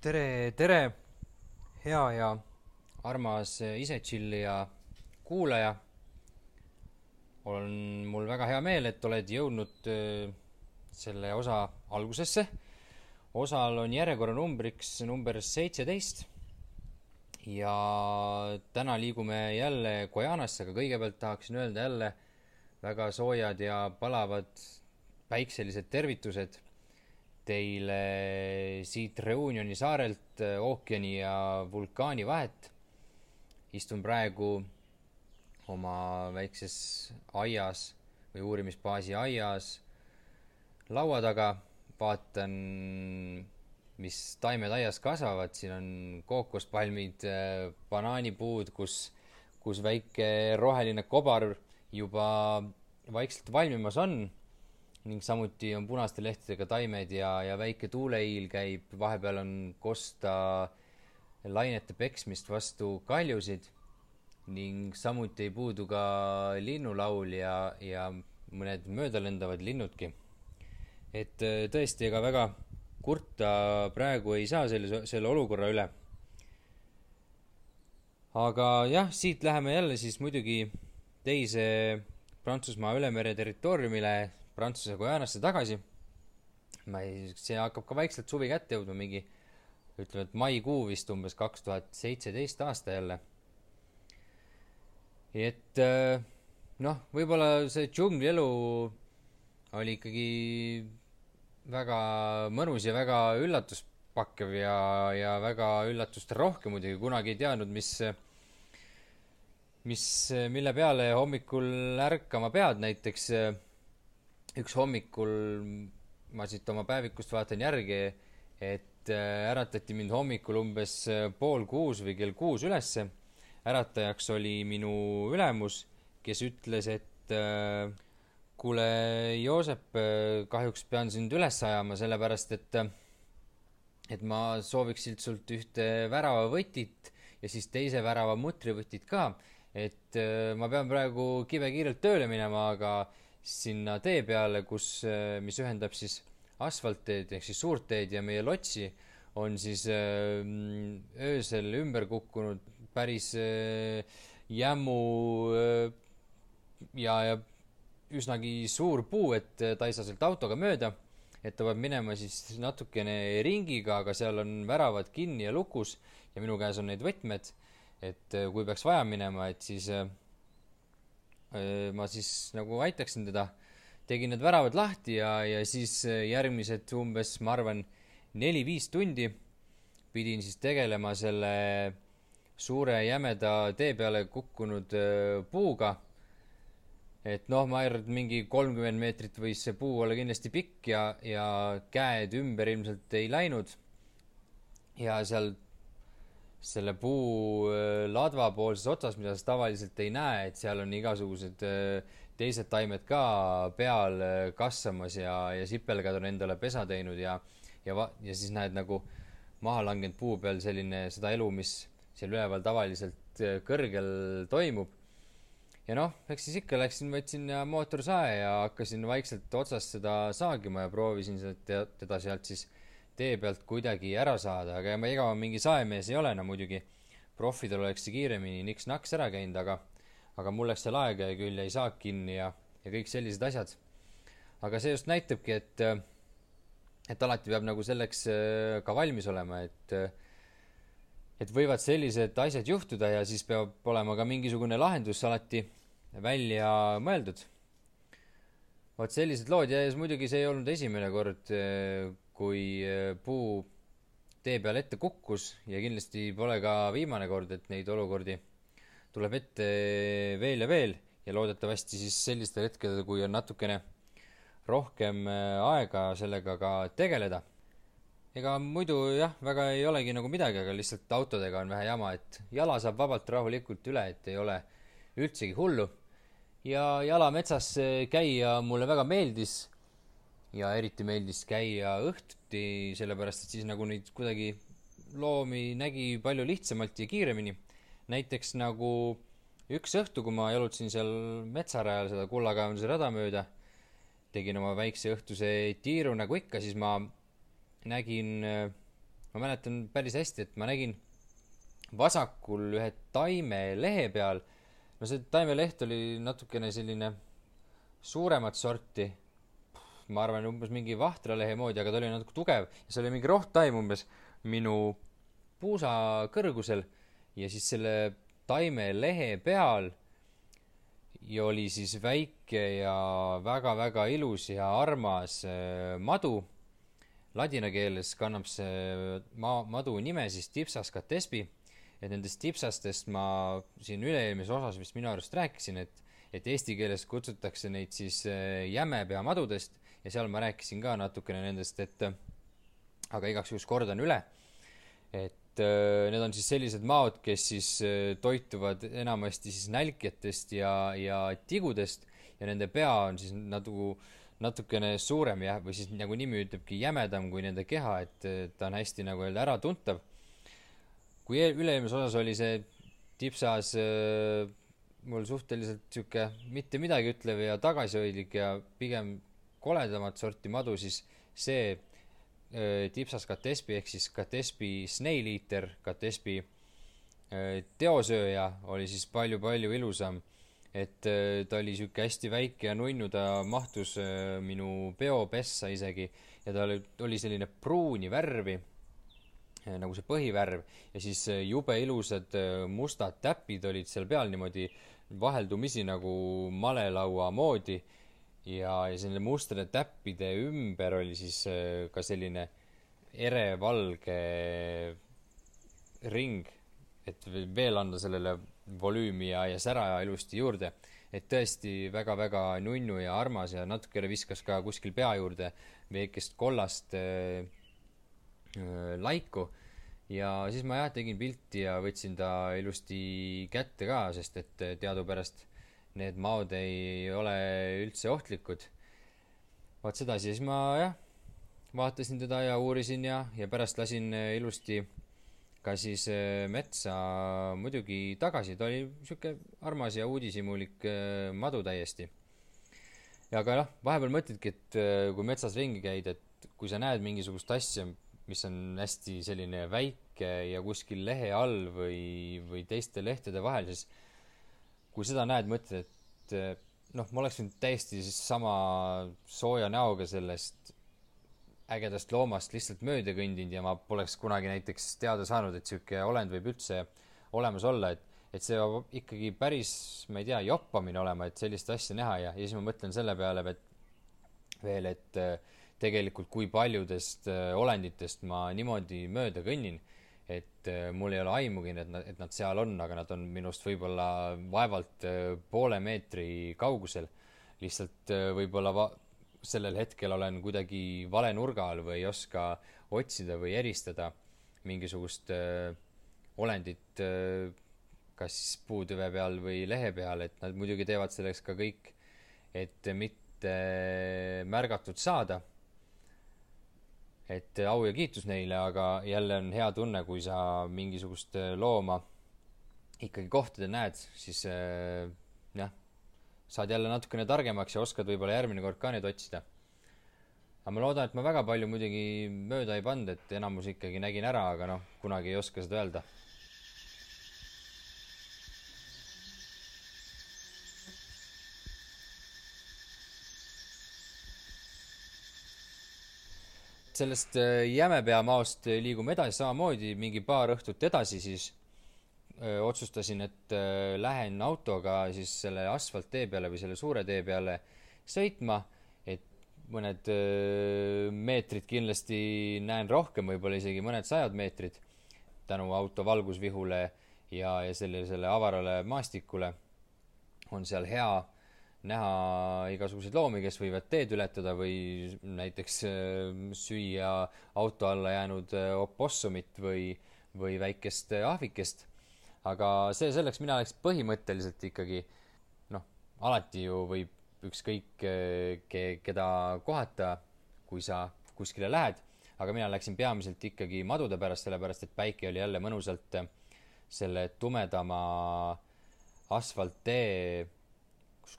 tere, tere, hea ja armas ise chillija kuulaja. on mul väga hea meel, et oled jõudnud öö, selle osa algusesse. osal on järjekorranumbriks number seitseteist. ja täna liigume jälle Guyanasse, aga kõigepealt tahaksin öelda jälle väga soojad ja palavad päikselised tervitused teile siit Reunioni saarelt ookeani ja vulkaani vahet. istun praegu oma väikses aias või uurimisbaasi aias laua taga, vaatan, mis taimed aias kasvavad, siin on kookospalmid, banaanipuud, kus, kus väike roheline kobar juba vaikselt valmimas on ning samuti on punaste lehtedega taimed ja, ja väike tuuleiil käib, vahepeal on kosta lainete peksmist vastu kaljusid ning samuti ei puudu ka linnulaul ja, ja mõned möödalendavad linnudki. et tõesti, ega väga kurta praegu ei saa selle, selle olukorra üle. aga jah, siit läheme jälle siis muidugi teise Prantsusmaa ülemere territooriumile Prantsuse Guyanasse tagasi. ma ei, see hakkab ka vaikselt suvi kätte jõudma, mingi ütleme, et maikuu vist umbes kaks tuhat seitseteist aasta jälle. et noh, võib-olla see džunglielu oli ikkagi väga mõnus ja väga üllatuspakkev ja, ja väga üllatusterohke muidugi, kunagi ei teadnud, mis mis, mille peale hommikul ärkama pead, näiteks üks hommikul ma siit oma päevikust vaatan järgi, et äratati mind hommikul umbes pool kuus või kell kuus ülesse. äratajaks oli minu ülemus, kes ütles, et kuule, Joosep, kahjuks pean sind üles ajama, sellepärast et, et ma sooviksin sult ühte väravavõtit ja siis teise värava mutrivõtit ka et ma pean praegu kibekiirelt tööle minema, aga sinna tee peale, kus, mis ühendab siis asfaltteed ehk siis suurt teed ja meie lotsi, on siis öösel ümber kukkunud päris jämmu ja, ja üsnagi suur puu, et ta ei saa sealt autoga mööda. et ta peab minema siis natukene ringiga, aga seal on väravad kinni ja lukus ja minu käes on need võtmed et kui peaks vaja minema, et siis äh, ma siis nagu aitaksin teda. tegin need väravad lahti ja, ja siis järgmised umbes, ma arvan, neli-viis tundi pidin siis tegelema selle suure jämeda tee peale kukkunud äh, puuga. et noh, ma arvan, et mingi kolmkümmend meetrit võis see puu olla kindlasti pikk ja, ja käed ümber ilmselt ei läinud. ja seal selle puu ladvapoolses otsas, mida sa tavaliselt ei näe, et seal on igasugused teised taimed ka peal kasvamas ja, ja sipelgad on endale pesa teinud ja, ja ja siis näed nagu maha langenud puu peal selline, seda elu, mis seal üleval tavaliselt kõrgel toimub. ja noh, eks siis ikka läksin, võtsin mootorsae ja hakkasin vaikselt otsast seda saagima ja proovisin teda sealt siis tee pealt kuidagi ära saada, aga ma ega mingi saemees ei ole no, muidugi. profidel oleks see kiiremini niks-naks ära käinud, aga, aga mul läks seal aega ja küll jäi saak kinni ja, ja kõik sellised asjad. aga see just näitabki, et, et alati peab nagu selleks äh, ka valmis olema, et, et võivad sellised asjad juhtuda ja siis peab olema ka mingisugune lahendus alati välja mõeldud. vot sellised lood ja muidugi see ei olnud esimene kord äh, kui äh, puu tee peal ette kukkus ja kindlasti pole ka viimane kord, et neid olukordi tuleb ette veel ja veel ja loodetavasti siis sellistel hetkedel, kui on natukene rohkem äh, aega sellega ka tegeleda. ega muidu jah, väga ei olegi nagu midagi, aga lihtsalt autodega on vähe jama, et jala saab vabalt rahulikult üle, et ei ole üldsegi hullu. ja jala metsas käia mulle väga meeldis ja eriti meeldis käia õhtuti, sellepärast et siis nagu neid kuidagi loomi nägi palju lihtsamalt ja kiiremini. näiteks nagu üks õhtu, kui ma jalutasin seal metsarajal seda kullakaevanduse rada mööda, tegin oma väikse õhtuse tiiru nagu ikka, siis ma nägin, ma mäletan päris hästi, et ma nägin vasakul ühe taime lehe peal, no see taimeleht oli natukene selline suuremat sorti, ma arvan, umbes mingi vahtralehe moodi, aga ta oli natuke tugev ja see oli mingi rohttaim umbes minu puusa kõrgusel ja siis selle taimelehe peal ja oli siis väike ja väga-väga ilus ja armas äh, madu. Ladina keeles kannab see maa, madu nime siis Dipsas catespi. et nendest tipsastest ma siin üle-eelmises osas vist minu arust rääkisin, et, et eesti keeles kutsutakse neid siis äh, jämepeamadudest ja seal ma rääkisin ka natukene nendest, et aga igaks juhuks kordan üle, et Äh, need on siis sellised maod, kes siis äh, toituvad enamasti siis nälkjatest ja, ja tigudest ja nende pea on siis nagu natukene suurem jah, või siis nagu nimi ütlebki, jämedam kui nende keha, et ta on hästi nagu öelda äratuntav. kui üle-eelmises osas oli see tipsas äh, mul suhteliselt sihuke mitte midagi ütlev ja tagasihoidlik ja pigem koledamat sorti madu, siis see Äh, tipsas Katespi ehk siis Katespi Snail Eater, Katespi äh, teosööja oli siis palju-palju ilusam. et äh, ta oli sihuke hästi väike ja nunnu, ta mahtus minu peopessa isegi ja ta oli, oli selline pruuni värvi, nagu see põhivärv, ja siis jube ilusad mustad täpid olid seal peal niimoodi vaheldumisi nagu malelaua moodi ja, ja selle mustrade täppide ümber oli siis äh, ka selline erevalge ring, et veel anda sellele volüümi ja, ja sära ilusti juurde. et tõesti väga-väga nunnu ja armas ja natukene viskas ka kuskil pea juurde väikest kollast äh, äh, laiku. ja siis ma jah, tegin pilti ja võtsin ta ilusti kätte ka, sest et teadupärast need maod ei ole üldse ohtlikud. vaat sedasi, siis ma jah, vaatasin teda ja uurisin ja, ja pärast lasin äh, ilusti ka siis äh, metsa muidugi tagasi, ta oli sihuke armas ja uudishimulik äh, madu täiesti. ja aga noh, vahepeal mõtledki, et kui metsas ringi käid, et kui sa näed mingisugust asja, mis on hästi selline väike ja kuskil lehe all või, või teiste lehtede vahel, siis kui seda näed, mõtled, et eh, noh, ma oleks nüüd täiesti siis sama sooja näoga sellest ägedast loomast lihtsalt mööda kõndinud ja ma poleks kunagi näiteks teada saanud, et sihuke olend võib üldse olemas olla, et, et see peab ikkagi päris, ma ei tea, joppamine olema, et sellist asja näha ja, ja siis ma mõtlen selle peale, et veel, et eh, tegelikult kui paljudest eh, olenditest ma niimoodi mööda kõnnin et äh, mul ei ole aimugi, et nad, et nad seal on, aga nad on minust võib-olla vaevalt äh, poole meetri kaugusel. lihtsalt äh, võib-olla va-, sellel hetkel olen kuidagi vale nurga all või ei oska otsida või eristada mingisugust öö, olendit öö, kas siis puutüve peal või lehe peal, et nad muidugi teevad selleks ka kõik, et mitte märgatud saada et au ja kiitus neile, aga jälle on hea tunne, kui sa mingisugust äh, looma ikkagi kohtadel näed, siis äh, jah, saad jälle natukene targemaks ja oskad võib-olla järgmine kord ka neid otsida. aga ma loodan, et ma väga palju muidugi mööda ei pannud, et enamus ikkagi nägin ära, aga noh, kunagi ei oska seda öelda sellest äh, Jämepeamaost liigume edasi samamoodi, mingi paar õhtut edasi siis öö, äh, otsustasin, et öö, äh, lähen autoga siis selle asfalttee peale või selle suure tee peale sõitma, et mõned öö, meetrid kindlasti näen rohkem, võib-olla isegi mõned sajad meetrid tänu auto valgusvihule ja, ja sellisele avarale maastikule. On seal hea näha igasuguseid loomi, kes võivad teed ületada või näiteks äh, süüa auto alla jäänud äh, opossumit või, või väikest äh, ahvikest. aga see selleks, mina oleks põhimõtteliselt ikkagi noh, alati ju võib ükskõik ke-, keda kohata, kui sa kuskile lähed, aga mina läksin peamiselt ikkagi madude pärast, sellepärast et päike oli jälle mõnusalt selle tumedama asfalttee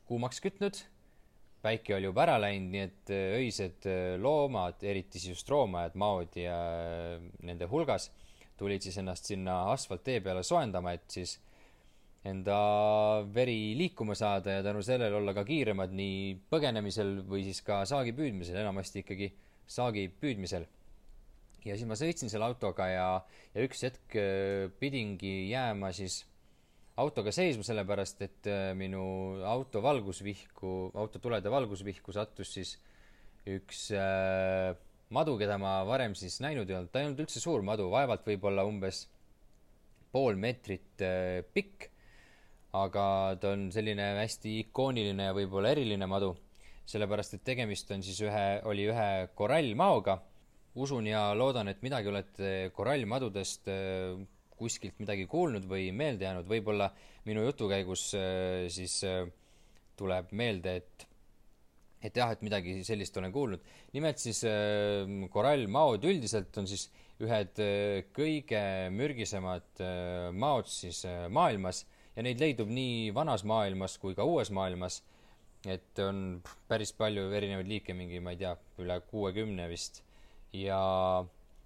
kuumaks kütnud, päike oli juba ära läinud, nii et öised loomad, eriti siis just roomajad, maod ja nende hulgas, tulid siis ennast sinna asfalttee peale soojendama, et siis enda veri liikuma saada ja tänu sellele olla ka kiiremad nii põgenemisel või siis ka saagi püüdmisel, enamasti ikkagi saagi püüdmisel. ja siis ma sõitsin selle autoga ja, ja üks hetk äh, pidingi jääma siis autoga seisma, sellepärast et äh, minu auto valgusvihku, autotulede valgusvihku sattus siis üks äh, madu, keda ma varem siis näinud ei olnud, ta ei olnud üldse suur madu, vaevalt võib-olla umbes pool meetrit äh, pikk aga ta on selline hästi ikooniline ja võib-olla eriline madu, sellepärast et tegemist on siis ühe, oli ühe korallmaoga. usun ja loodan, et midagi olete korallmadudest äh, kuskilt midagi kuulnud või meelde jäänud, võib-olla minu jutu käigus äh, siis äh, tuleb meelde, et et jah, et midagi sellist olen kuulnud. nimelt siis korallmaod üldiselt on siis ühed kõige mürgisemad maod siis maailmas ja neid leidub nii vanas maailmas kui ka uues maailmas. et on päris palju erinevaid liike, mingi, ma ei tea, üle kuuekümne vist. ja,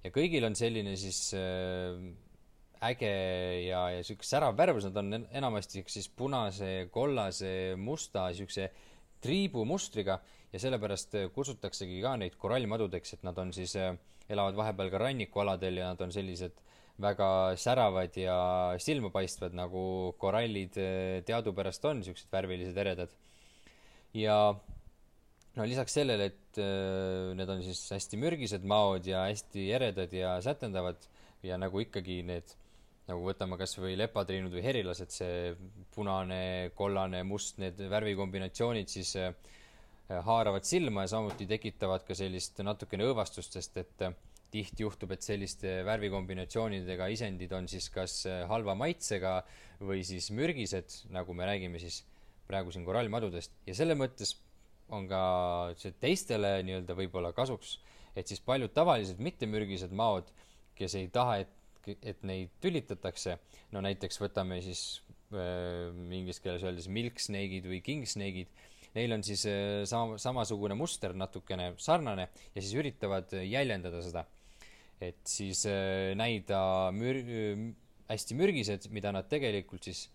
ja kõigil on selline siis äh, äge ja, ja sihuke särav värvus, nad on enamasti siis punase, kollase, musta, siukse triibumustriga ja sellepärast kutsutaksegi ka neid korallmadudeks, et nad on siis, äh, elavad vahepeal ka rannikualadel ja nad on sellised väga säravad ja silmapaistvad, nagu korallid eh, teadupärast on, siuksed värvilised, eredad. ja no lisaks sellele, et need on siis hästi mürgised maod ja hästi eredad ja sätendavad ja nagu ikkagi need, nagu võtame kas või lepatriinud või herilased, see punane, kollane, must, need värvikombinatsioonid siis eh, haaravad silma ja samuti tekitavad ka sellist natukene õõvastust, sest et tihti juhtub, et selliste värvikombinatsioonidega isendid on siis kas äh, halva maitsega või siis mürgised, nagu me räägime siis praegu siin korallmadudest. Ja selle mõttes on ka see teistele nii-öelda võib-olla kasuks, et siis paljud tavalised mittemürgised maod, kes ei taha, et, et neid tülitatakse, no näiteks võtame siis äh, inglise keeles öeldes milksnake'id või kingsnake'id, neil on siis äh, sama, samasugune muster natukene sarnane ja siis üritavad jäljendada seda. Et siis äh, näida mür-, äh, hästi mürgised, mida nad tegelikult siis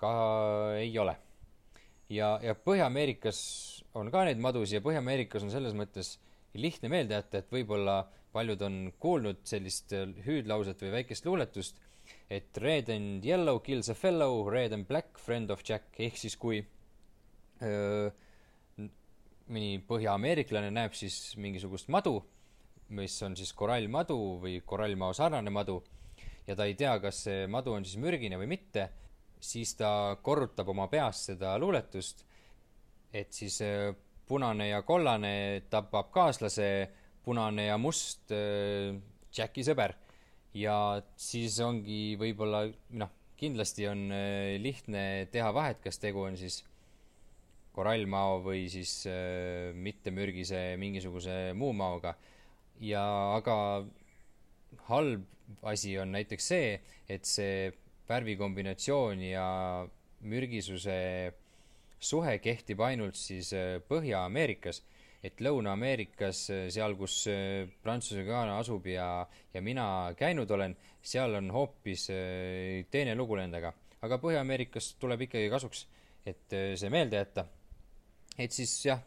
ka ei ole. ja, ja Põhja-Ameerikas on ka neid madusid ja Põhja-Ameerikas on selles mõttes lihtne meelde jätta, et võib-olla paljud on kuulnud sellist äh, hüüdlauset või väikest luuletust, et red and yellow kills a fellow, red and black friend of Jack, ehk siis kui öö, mõni põhjaameeriklane näeb siis mingisugust madu mis on siis korallmadu või korallmao sarnane madu ja ta ei tea, kas see madu on siis mürgine või mitte, siis ta korrutab oma peas seda luuletust, et siis äh, punane ja kollane tapab kaaslase, punane ja must äh, Jacki sõber. ja siis ongi võib-olla, noh, kindlasti on äh, lihtne teha vahet, kas tegu on siis korallmao või siis mittemürgise mingisuguse muu maoga ja aga halb asi on näiteks see, et see värvikombinatsioon ja mürgisuse suhe kehtib ainult siis äh, Põhja-Ameerikas, et Lõuna-Ameerikas, äh, seal, kus äh, Prantsuse Guyana asub ja, ja mina käinud olen, seal on hoopis teine lugu nendega. aga Põhja-Ameerikas tuleb ikkagi kasuks, et see meelde jätta. et siis jah,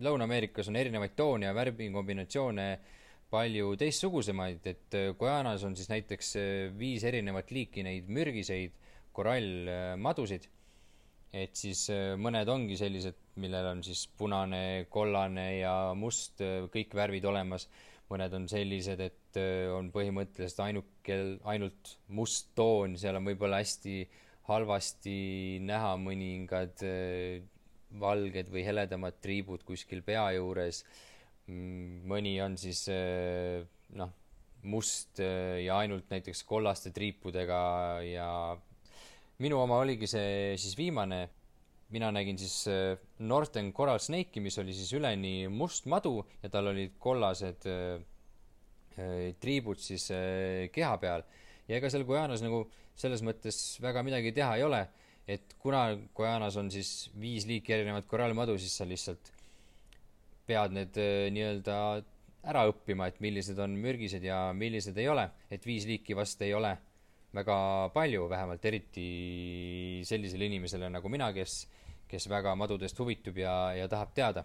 Lõuna-Ameerikas on erinevaid toone ja värvikombinatsioone palju teistsugusemaid, et äh, Guyanas on siis näiteks äh, viis erinevat liiki neid mürgiseid korallmadusid, et siis äh, mõned ongi sellised, millel on siis punane, kollane ja must kõik värvid olemas, mõned on sellised, et on põhimõtteliselt ainuke, ainult must toon, seal on võib-olla hästi halvasti näha mõningad valged või heledamad triibud kuskil pea juures Mm, mõni on siis noh, must ja ainult näiteks kollaste triipudega ja minu oma oligi see siis viimane. Mina nägin siis eh, Northern Coral Snake'i, mis oli siis üleni must madu ja tal olid kollased triibud siis keha peal. ja ega seal Guyanas nagu selles mõttes väga midagi teha ei ole, et kuna Guajanas on siis viis liiki erinevat korallmadu, siis sa lihtsalt pead need äh, nii-öelda ära õppima, et millised on mürgised ja millised ei ole, et viis liiki vast ei ole väga palju, vähemalt eriti sellisele inimesele nagu mina, kes, kes väga madudest huvitub ja, ja tahab teada.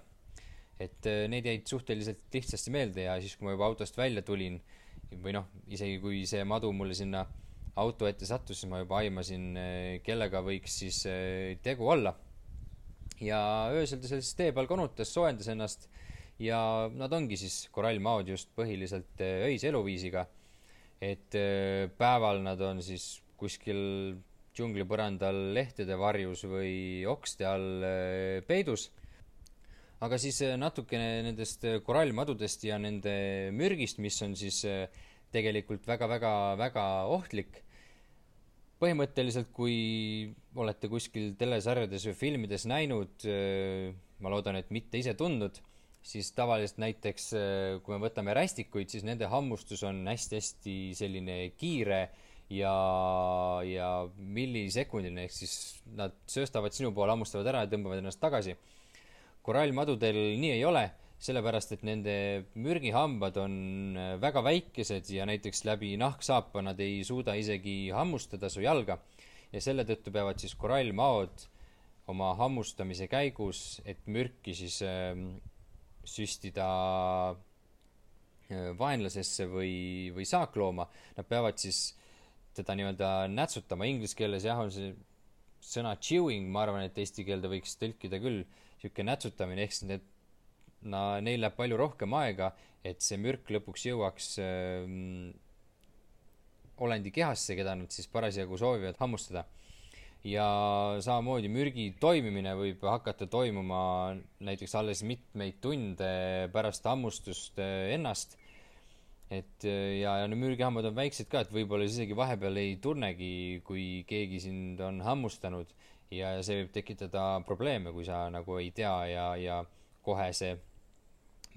et äh, need jäid suhteliselt lihtsasti meelde ja siis, kui ma juba autost välja tulin, või noh, isegi kui see madu mulle sinna auto ette sattus, siis ma juba aimasin, äh, kellega võiks siis tegu olla. ja öösel ta seal siis tee peal konutas, soojendas ennast ja nad ongi siis korallmaod just põhiliselt äh, öise eluviisiga. et äh, päeval nad on siis kuskil džunglipõrandal lehtede varjus või okste all äh, peidus. aga siis natukene nendest korallmadudest ja nende mürgist, mis on siis tegelikult väga-väga-väga ohtlik põhimõtteliselt, kui olete kuskil telesarjades või filmides näinud, ma loodan, et mitte ise tundnud siis tavaliselt näiteks kui me võtame rästikuid, siis nende hammustus on hästi-hästi selline kiire ja, ja millisekundiline, ehk siis nad sööstavad sinu poole, hammustavad ära ja tõmbavad ennast tagasi. korallmadudel nii ei ole, sellepärast et nende mürgihambad on äh, väga väikesed ja näiteks läbi nahksaapa nad ei suuda isegi hammustada su jalga. ja selle tõttu peavad siis korallmaod oma hammustamise käigus, et mürki siis äh, süstida vaenlasesse või, või saaklooma, nad peavad siis teda nii-öelda nätsutama, inglise keeles jah, on see sõna chewing, ma arvan, et eesti keelde võiks tõlkida küll, niisugune nätsutamine, ehk siis need, no neil läheb palju rohkem aega, et see mürk lõpuks jõuaks öö, äh, olendi kehasse, keda nad siis parasjagu soovivad hammustada ja samamoodi mürgi toimimine võib hakata toimuma näiteks alles mitmeid tunde pärast hammustust eh, ennast. Et eh, ja, ja need mürgihambad on väiksed ka, et võib-olla isegi vahepeal ei tunnegi, kui keegi sind on hammustanud. Ja see võib tekitada probleeme, kui sa nagu ei tea ja, ja kohe see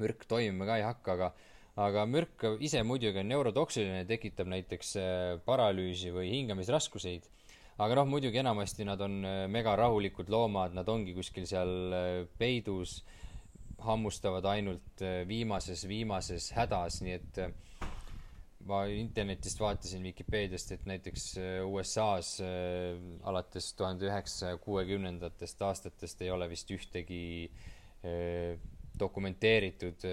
mürk toimima ka ei hakka, aga aga mürk ise muidugi on neurotoksiline, tekitab näiteks eh, paralüüsi või hingamisraskuseid. Aga noh, muidugi enamasti nad on äh, mega rahulikud loomad, nad ongi kuskil seal äh, peidus, hammustavad ainult äh, viimases, viimases hädas, nii et ma internetist vaatasin Vikipeediast, et näiteks USA-s alates tuhande üheksasaja kuuekümnendatest aastatest ei ole vist ühtegi dokumenteeritud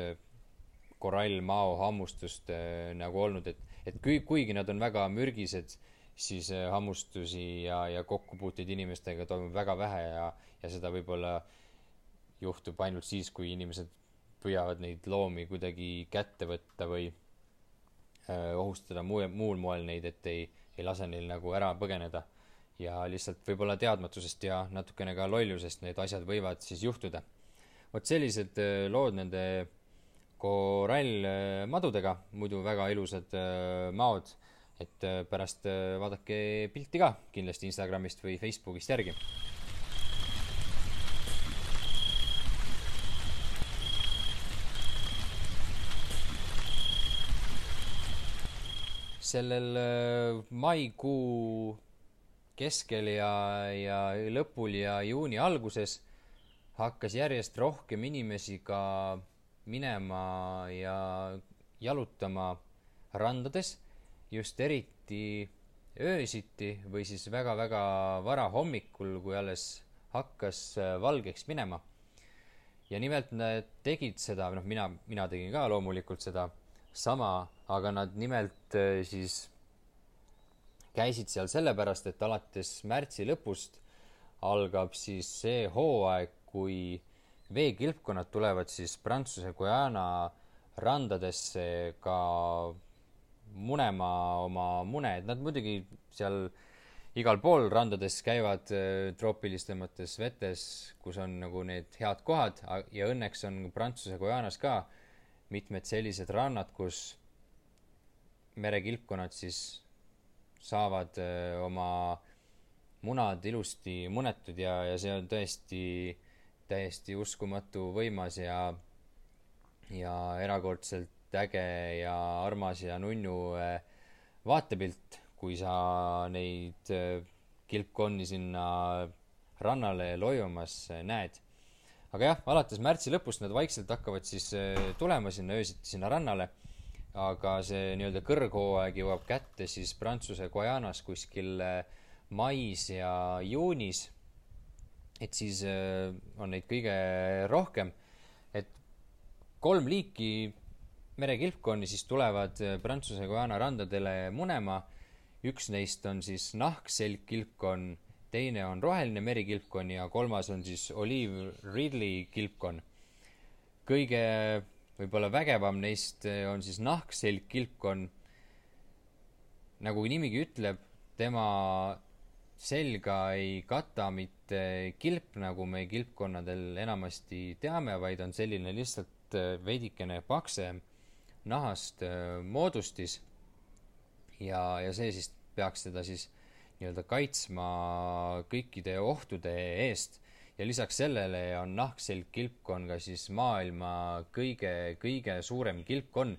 korallmao hammustust nagu olnud, et, et kui, kuigi nad on väga mürgised siis äh, hammustusi ja, ja kokkupuuteid inimestega toimub väga vähe ja, ja seda võib-olla juhtub ainult siis, kui inimesed püüavad neid loomi kuidagi kätte võtta või öö, äh, ohustada muu, muul moel neid, et ei, ei lase neil nagu ära põgeneda. ja lihtsalt võib-olla teadmatusest ja natukene ka lollusest need asjad võivad siis juhtuda. vot sellised öö, äh, lood nende korallmadudega, muidu väga ilusad öö, maod et äh, pärast äh, vaadake pilti ka kindlasti Instagramist või Facebookist järgi. Sellel äh, maikuu keskel ja, ja lõpul ja juuni alguses hakkas järjest rohkem inimesi ka minema ja jalutama randades just eriti öösiti või siis väga-väga varahommikul, kui alles hakkas äh, valgeks minema. ja nimelt nad tegid seda, noh, mina, mina tegin ka loomulikult seda sama, aga nad nimelt äh, siis käisid seal sellepärast, et alates märtsi lõpust algab siis see hooaeg, kui veekilpkonnad tulevad siis Prantsuse Guyana randadesse ka munema oma mune, et nad muidugi seal igal pool randades käivad äh, troopilistemates vetes, kus on nagu need head kohad ja õnneks on Prantsuse Guajanas ka mitmed sellised rannad, kus merekilpkonnad siis saavad äh, oma munad ilusti munetud ja, ja see on tõesti täiesti uskumatu võimas ja, ja erakordselt äge ja armas ja nunnu äh, vaatepilt, kui sa neid äh, kilpkonni sinna rannale loiumas näed. aga jah, alates märtsi lõpust nad vaikselt hakkavad siis tulema sinna öösiti sinna rannale, aga see nii-öelda kõrghooaeg jõuab kätte siis Prantsuse Guajanas kuskil mais ja juunis. et siis on neid kõige rohkem, et kolm liiki merekilpkonni siis tulevad Prantsuse Guyana randadele munema. üks neist on siis nahkselgkilpkonn, teine on roheline merikilpkonn ja kolmas on siis Olive Ridley kilpkonn. kõige võib-olla vägevam neist on siis nahkselgkilpkonn. nagu nimigi ütleb, tema selga ei kata mitte kilp, nagu me kilpkonnadel enamasti teame, vaid on selline lihtsalt veidikene paksem nahast äh, moodustis ja, ja see siis peaks teda siis nii-öelda kaitsma kõikide ohtude eest ja lisaks sellele on nahkselg kilpkonn ka siis maailma kõige, kõige suurem kilpkonn.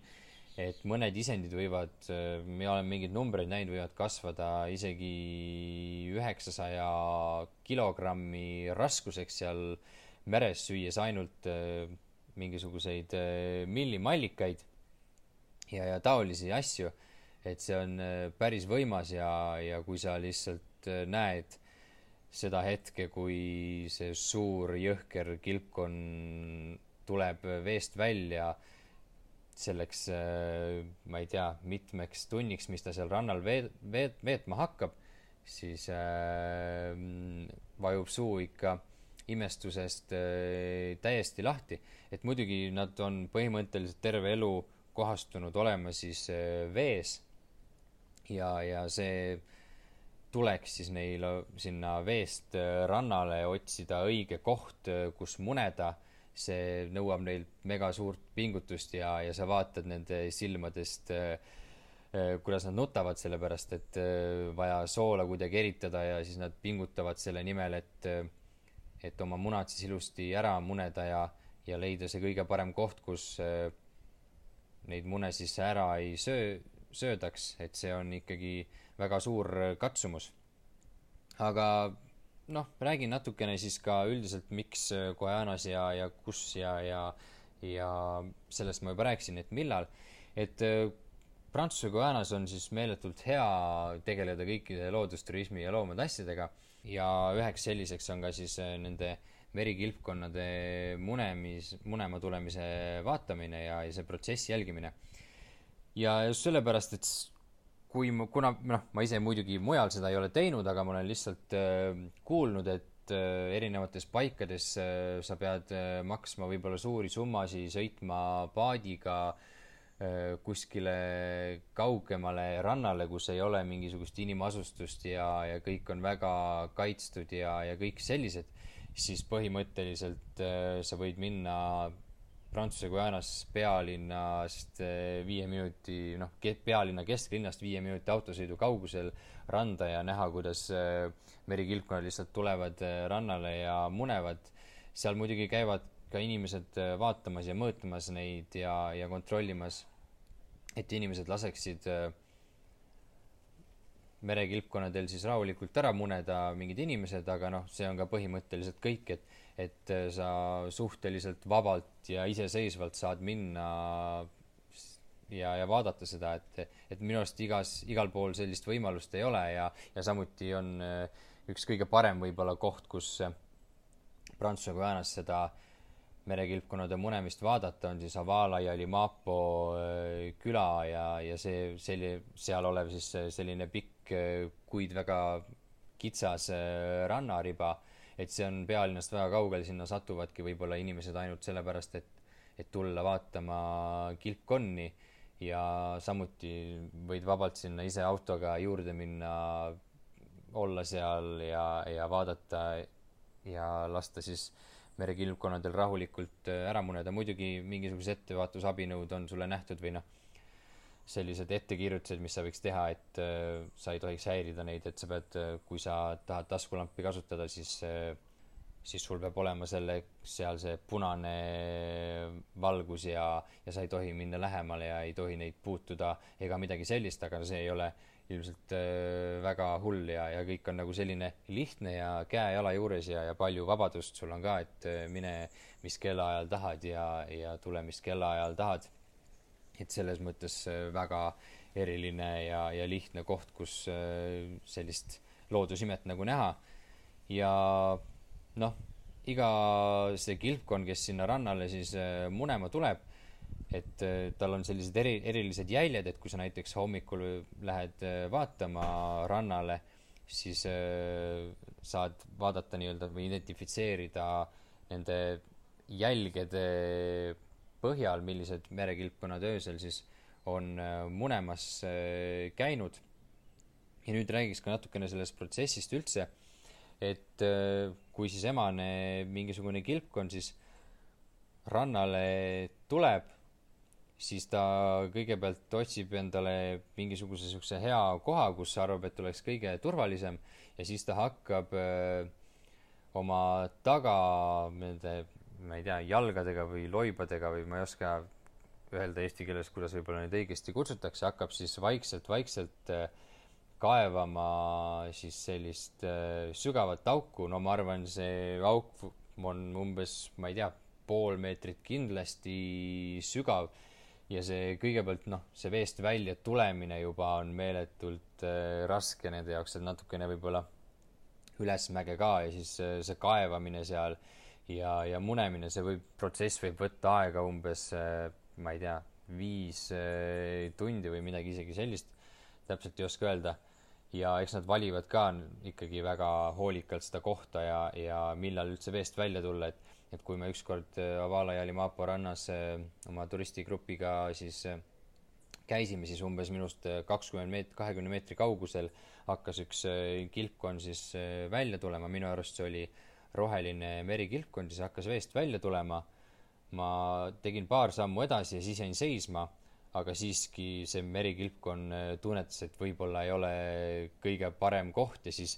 et mõned isendid võivad, äh, ma olen mingeid numbreid näinud, võivad kasvada isegi üheksasaja kilogrammi raskuseks seal meres, süües ainult äh, mingisuguseid millimallikaid ja, ja taolisi asju. et see on äh, päris võimas ja, ja kui sa lihtsalt äh, näed seda hetke, kui see suur jõhker kilpkonn tuleb veest välja selleks, äh, ma ei tea, mitmeks tunniks, mis ta seal rannal veet-, veet-, veetma hakkab, siis äh, vajub suu ikka imestusest äh, täiesti lahti. et muidugi nad on põhimõtteliselt terve elu äh, kohastunud olema siis äh, vees ja, ja see tuleks siis neil sinna veest äh, rannale otsida õige koht, äh, kus muneda. see nõuab neilt mega suurt pingutust ja, ja sa vaatad nende silmadest, kuidas nad nutavad, sellepärast et vaja soola kuidagi eritada ja siis nad pingutavad selle nimel, et, et oma munad siis ilusti ära muneda ja, ja leida see kõige parem koht, kus neid mune siis ära ei söö, söödaks, et see on ikkagi väga suur katsumus. aga noh, räägin natukene siis ka üldiselt, miks Guajanas ja, ja kus ja, ja, ja sellest ma juba rääkisin, et millal. et äh, Prantsuse Guajanas on siis meeletult hea tegeleda kõikide loodusturismi ja loomade asjadega ja üheks selliseks on ka siis äh, nende äh, merikilpkonnade munemis, munema tulemise vaatamine ja, ja see protsessi jälgimine. ja just sellepärast, et kui ma, kuna noh, ma ise muidugi mujal seda ei ole teinud, aga ma olen lihtsalt äh, kuulnud, et äh, erinevates paikades äh, sa pead äh, maksma võib-olla suuri summasid, sõitma paadiga äh, kuskile kaugemale rannale, kus ei ole mingisugust inimasustust ja, ja kõik on väga kaitstud ja, ja kõik sellised siis põhimõtteliselt äh, sa võid minna Prantsuse Guajanas pealinnast äh, viie minuti, noh, pealinna kesklinnast viie minuti autosõidu kaugusel randa ja näha, kuidas äh, merikilpkonnad lihtsalt tulevad rannale ja munevad. seal muidugi käivad ka inimesed vaatamas ja mõõtmas neid ja, ja kontrollimas, et inimesed laseksid merekilpkonnadel siis rahulikult ära muneda mingid inimesed, aga noh, see on ka põhimõtteliselt kõik, et et äh, sa suhteliselt vabalt ja iseseisvalt saad minna ja, ja vaadata seda, et, et minu arust igas, igal pool sellist võimalust ei ole ja, ja samuti on äh, üks kõige parem võib-olla koht, kus äh, Prantsuse Guajanas seda merekilpkonnade munemist vaadata, on siis Avala ja Limapo küla ja, ja see, selline, seal olev siis selline pikk kuid väga kitsas rannariba, et see on pealinnast väga kaugel, sinna satuvadki võib-olla inimesed ainult sellepärast, et, et tulla vaatama kilpkonni ja samuti võid vabalt sinna ise autoga juurde minna, olla seal ja, ja vaadata ja lasta siis merekilpkonnadel rahulikult ära muneda, muidugi mingisugused ettevaatusabinõud on sulle nähtud või noh, sellised ettekirjutused, mis sa võiks teha, et äh, sa ei tohiks häirida neid, et sa pead äh,, kui sa tahad taskulampi kasutada, siis äh, siis sul peab olema selle, seal see punane valgus ja, ja sa ei tohi minna lähemale ja ei tohi neid puutuda ega midagi sellist, aga see ei ole ilmselt äh, väga hull ja, ja kõik on nagu selline lihtne ja käe-jala juures ja, ja palju vabadust sul on ka, et äh, mine mis kellaajal tahad ja, ja tule mis kellaajal tahad. Et selles mõttes äh, väga eriline ja, ja lihtne koht, kus sellist loodusimet nagu näha. ja noh, iga see kilpkonn, kes sinna rannale siis munema tuleb et äh, tal on sellised eri, erilised jäljed, et kui sa näiteks hommikul lähed äh, vaatama rannale, siis äh, saad vaadata nii-öelda või identifitseerida nende jälgede põhjal, millised merekilpkonnad öösel siis on munemas käinud. ja nüüd räägiks ka natukene sellest protsessist üldse, et kui siis emane mingisugune kilpkonn siis rannale tuleb siis ta kõigepealt otsib endale mingisuguse niisuguse hea koha, kus arvab, et oleks kõige turvalisem ja siis ta hakkab öö, oma taga nende, ma ei tea, jalgadega või loibadega või ma ei oska öelda eesti keeles, kuidas võib-olla neid õigesti kutsutakse, hakkab siis vaikselt-vaikselt kaevama siis sellist öö, sügavat auku, no ma arvan, see auk on umbes, ma ei tea, pool meetrit kindlasti sügav. Ja see kõigepealt noh, see veest välja tulemine juba on meeletult äh, raske nende jaoks, et natukene võib-olla ülesmäge ka ja siis äh, see kaevamine seal ja, ja munemine, see võib, protsess võib võtta aega umbes äh, ma ei tea, viis äh, tundi või midagi isegi sellist, täpselt ei oska öelda. ja eks nad valivad ka ikkagi väga hoolikalt seda kohta ja, ja millal üldse veest välja tulla, et et kui me ükskord äh, Avala ja Limapo rannas äh, oma turistigrupiga siis äh, käisime, siis umbes minust kakskümmend meet-, kahekümne meetri kaugusel hakkas üks kilpkonn siis välja tulema, minu arust see oli roheline merikilpkonn, siis hakkas veest välja tulema. ma tegin paar sammu edasi ja siis jäin seisma, aga siiski see merikilpkonn tunnetas, et võib-olla ei ole kõige parem koht ja siis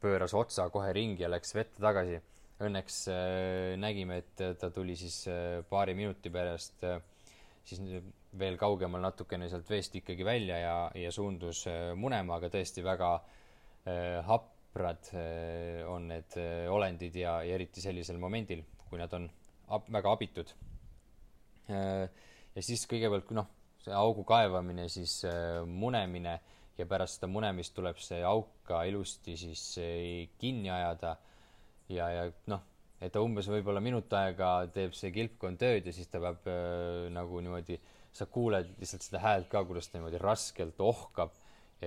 pööras otsa kohe ringi ja läks vette tagasi õnneks äh, nägime, et ta tuli siis äh, paari minuti pärast äh, siis veel kaugemal natukene sealt veest ikkagi välja ja, ja suundus munema, aga tõesti väga haprad on need olendid ja, ja eriti sellisel momendil, kui nad on ab, väga abitud. ja siis kõigepealt, noh, see augu kaevamine, siis munemine ja pärast seda munemist tuleb see auk ka ilusti siis kinni ajada ja, ja noh, et ta umbes võib-olla minut aega teeb see kilpkonn tööd ja siis ta peab äh, nagu niimoodi, sa kuuled lihtsalt seda häält ka, kuidas ta niimoodi raskelt ohkab,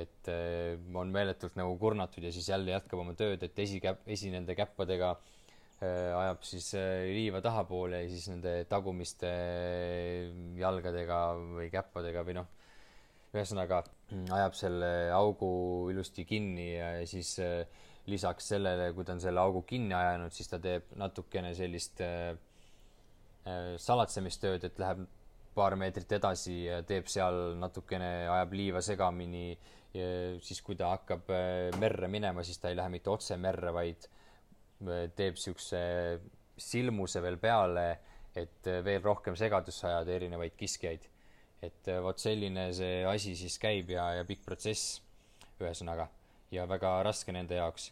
et äh, on meeletult nagu kurnatud ja siis jälle jätkab oma tööd, et esikäpp, esi nende käppadega äh, ajab siis liiva tahapoole ja siis nende tagumiste jalgadega või käppadega või noh, ühesõnaga ajab selle augu ilusti kinni ja siis lisaks sellele, kui ta on selle augu kinni ajanud, siis ta teeb natukene sellist salatsemistööd, et läheb paar meetrit edasi teeb seal natukene, ajab liiva segamini. siis, kui ta hakkab äh, merre minema, siis ta ei lähe mitte otse merre, vaid äh, teeb siukse silmuse veel peale, et äh, veel rohkem segadusse ajada erinevaid kiskjaid. et vot selline see asi siis käib ja, ja pikk protsess, ühesõnaga, ja väga raske nende jaoks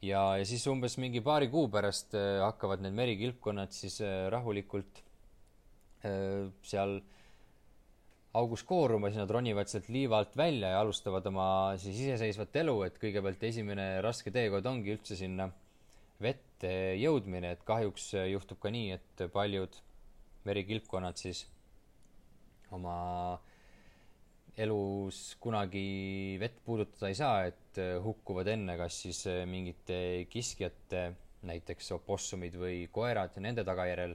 ja, ja siis umbes mingi paari kuu pärast hakkavad need merikilpkonnad siis rahulikult seal augus kooruma, siis nad ronivad sealt liiva alt välja ja alustavad oma siis iseseisvat elu, et kõigepealt esimene raske teekond ongi üldse sinna vette jõudmine, et kahjuks juhtub ka nii, et paljud merikilpkonnad siis oma äh, elus kunagi vett puudutada ei saa, et äh, hukkuvad enne kas siis äh, mingite kiskjate, näiteks opossumid või koerad, nende tagajärjel,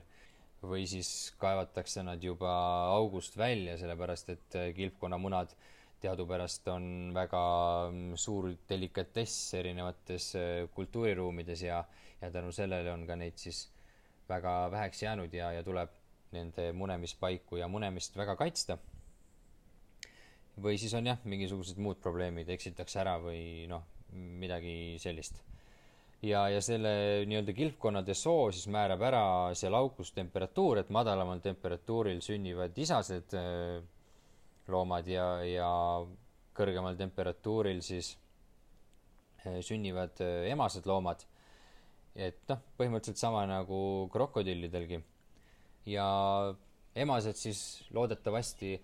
või siis kaevatakse nad juba august välja, sellepärast et äh, kilpkonnamunad teadupärast on väga mm, suur delikatess erinevates kultuuriruumides ja, ja tänu sellele on ka neid siis väga väheks jäänud ja, ja tuleb nende munemispaiku ja munemist väga kaitsta või siis on jah, mingisugused muud probleemid, eksitakse ära või noh, midagi sellist. Ja, ja selle nii-öelda kilpkonnade soo siis määrab ära seal aukus temperatuur, et madalamal temperatuuril sünnivad isased äh, loomad ja, ja kõrgemal temperatuuril siis sünnivad emased loomad. et noh, põhimõtteliselt sama nagu krokodillidelgi. ja emased siis loodetavasti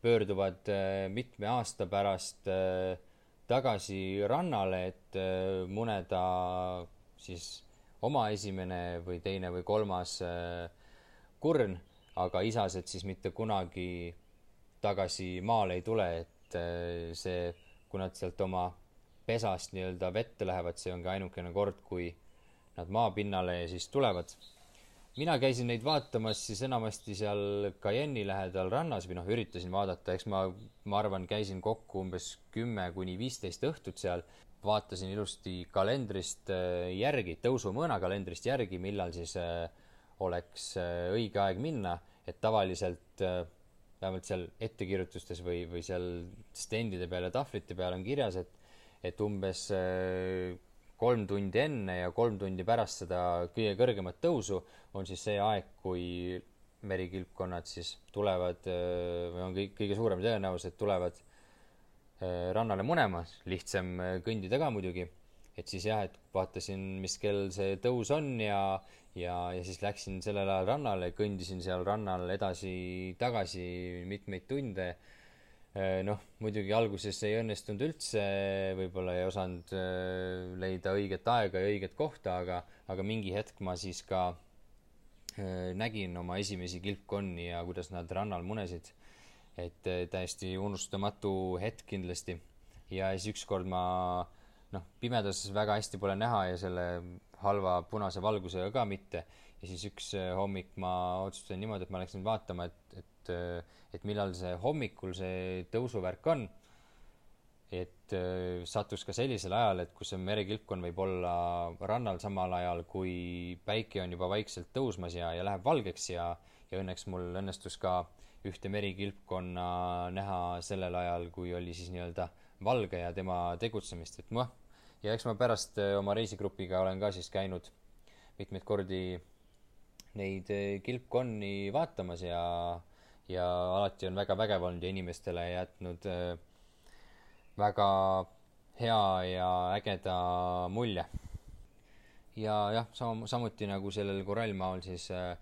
pöörduvad mitme aasta pärast tagasi rannale, et muneda siis oma esimene või teine või kolmas kurn, aga isased siis mitte kunagi tagasi maale ei tule, et see, kui nad sealt oma pesast nii-öelda vette lähevad, see ongi ainukene kord, kui nad maapinnale siis tulevad. Mina käisin neid vaatamas siis enamasti seal Cayenne'i lähedal rannas või noh, üritasin vaadata, eks ma, ma arvan, käisin kokku umbes kümme kuni viisteist õhtut seal, vaatasin ilusti kalendrist äh, järgi, tõusumõõna kalendrist järgi, millal siis äh, oleks äh, õige aeg minna, et tavaliselt vähemalt seal ettekirjutustes või, või seal stendide peal ja tahvlite peal on kirjas, et et umbes kolm tundi enne ja kolm tundi pärast seda kõige kõrgemat tõusu on siis see aeg, kui merikilpkonnad siis tulevad või on kõik, kõige suurem tõenäosus, et tulevad rannale munema, lihtsam kõndida ka muidugi. et siis jah, et vaatasin, mis kell see tõus on ja, ja, ja siis läksin sellel ajal rannale, kõndisin seal rannal edasi-tagasi mitmeid tunde noh, muidugi alguses ei õnnestunud üldse, võib-olla ei osanud äh, leida õiget aega ja õiget kohta, aga, aga mingi hetk ma siis ka äh, nägin oma esimesi kilpkonni ja kuidas nad rannal munesid. et täiesti unustamatu hetk kindlasti. ja siis ükskord ma noh, pimedases väga hästi pole näha ja selle halva punase valgusega ka mitte. ja siis üks hommik ma otsustasin niimoodi, et ma läksin vaatama, et, et et millal see hommikul see tõusuvärk on. et äh, sattus ka sellisel ajal, et kus see merekilpkonn võib olla rannal samal ajal, kui päike on juba vaikselt tõusmas ja, ja läheb valgeks ja, ja õnneks mul õnnestus ka ühte merikilpkonna näha sellel ajal, kui oli siis nii-öelda valge ja tema tegutsemist, et noh, ja eks ma pärast äh, oma reisigrupiga olen ka siis käinud mitmeid kordi neid äh, kilpkonni vaatamas ja ja alati on väga vägev olnud ja inimestele jätnud äh, väga hea ja ägeda mulje. ja jah, sama, samuti nagu sellel korallmaal, siis äh,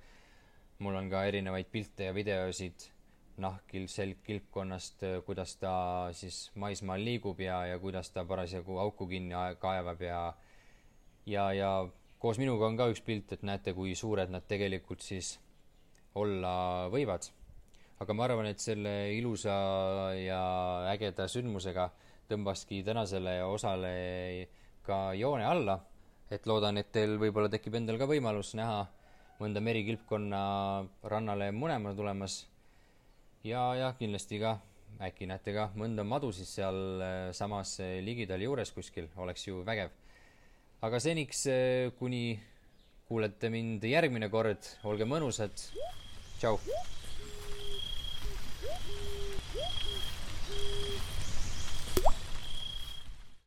mul on ka erinevaid pilte ja videosid nahkil selgkilpkonnast, äh, kuidas ta siis maismaal liigub ja, ja kuidas ta parasjagu auku kinni kaevab ja ja, ja koos minuga on ka üks pilt, et näete, kui suured nad tegelikult siis olla võivad aga ma arvan, et selle ilusa ja ägeda sündmusega tõmbaski tänasele osale ka joone alla. et loodan, et teil võib-olla tekib endal ka võimalus näha mõnda merikilpkonna rannale munema tulemas. ja, ja kindlasti ka, äkki näete ka mõnda madu siis sealsamas ligidal juures kuskil, oleks ju vägev. aga seniks, kuni kuulete mind järgmine kord, olge mõnusad. tšau.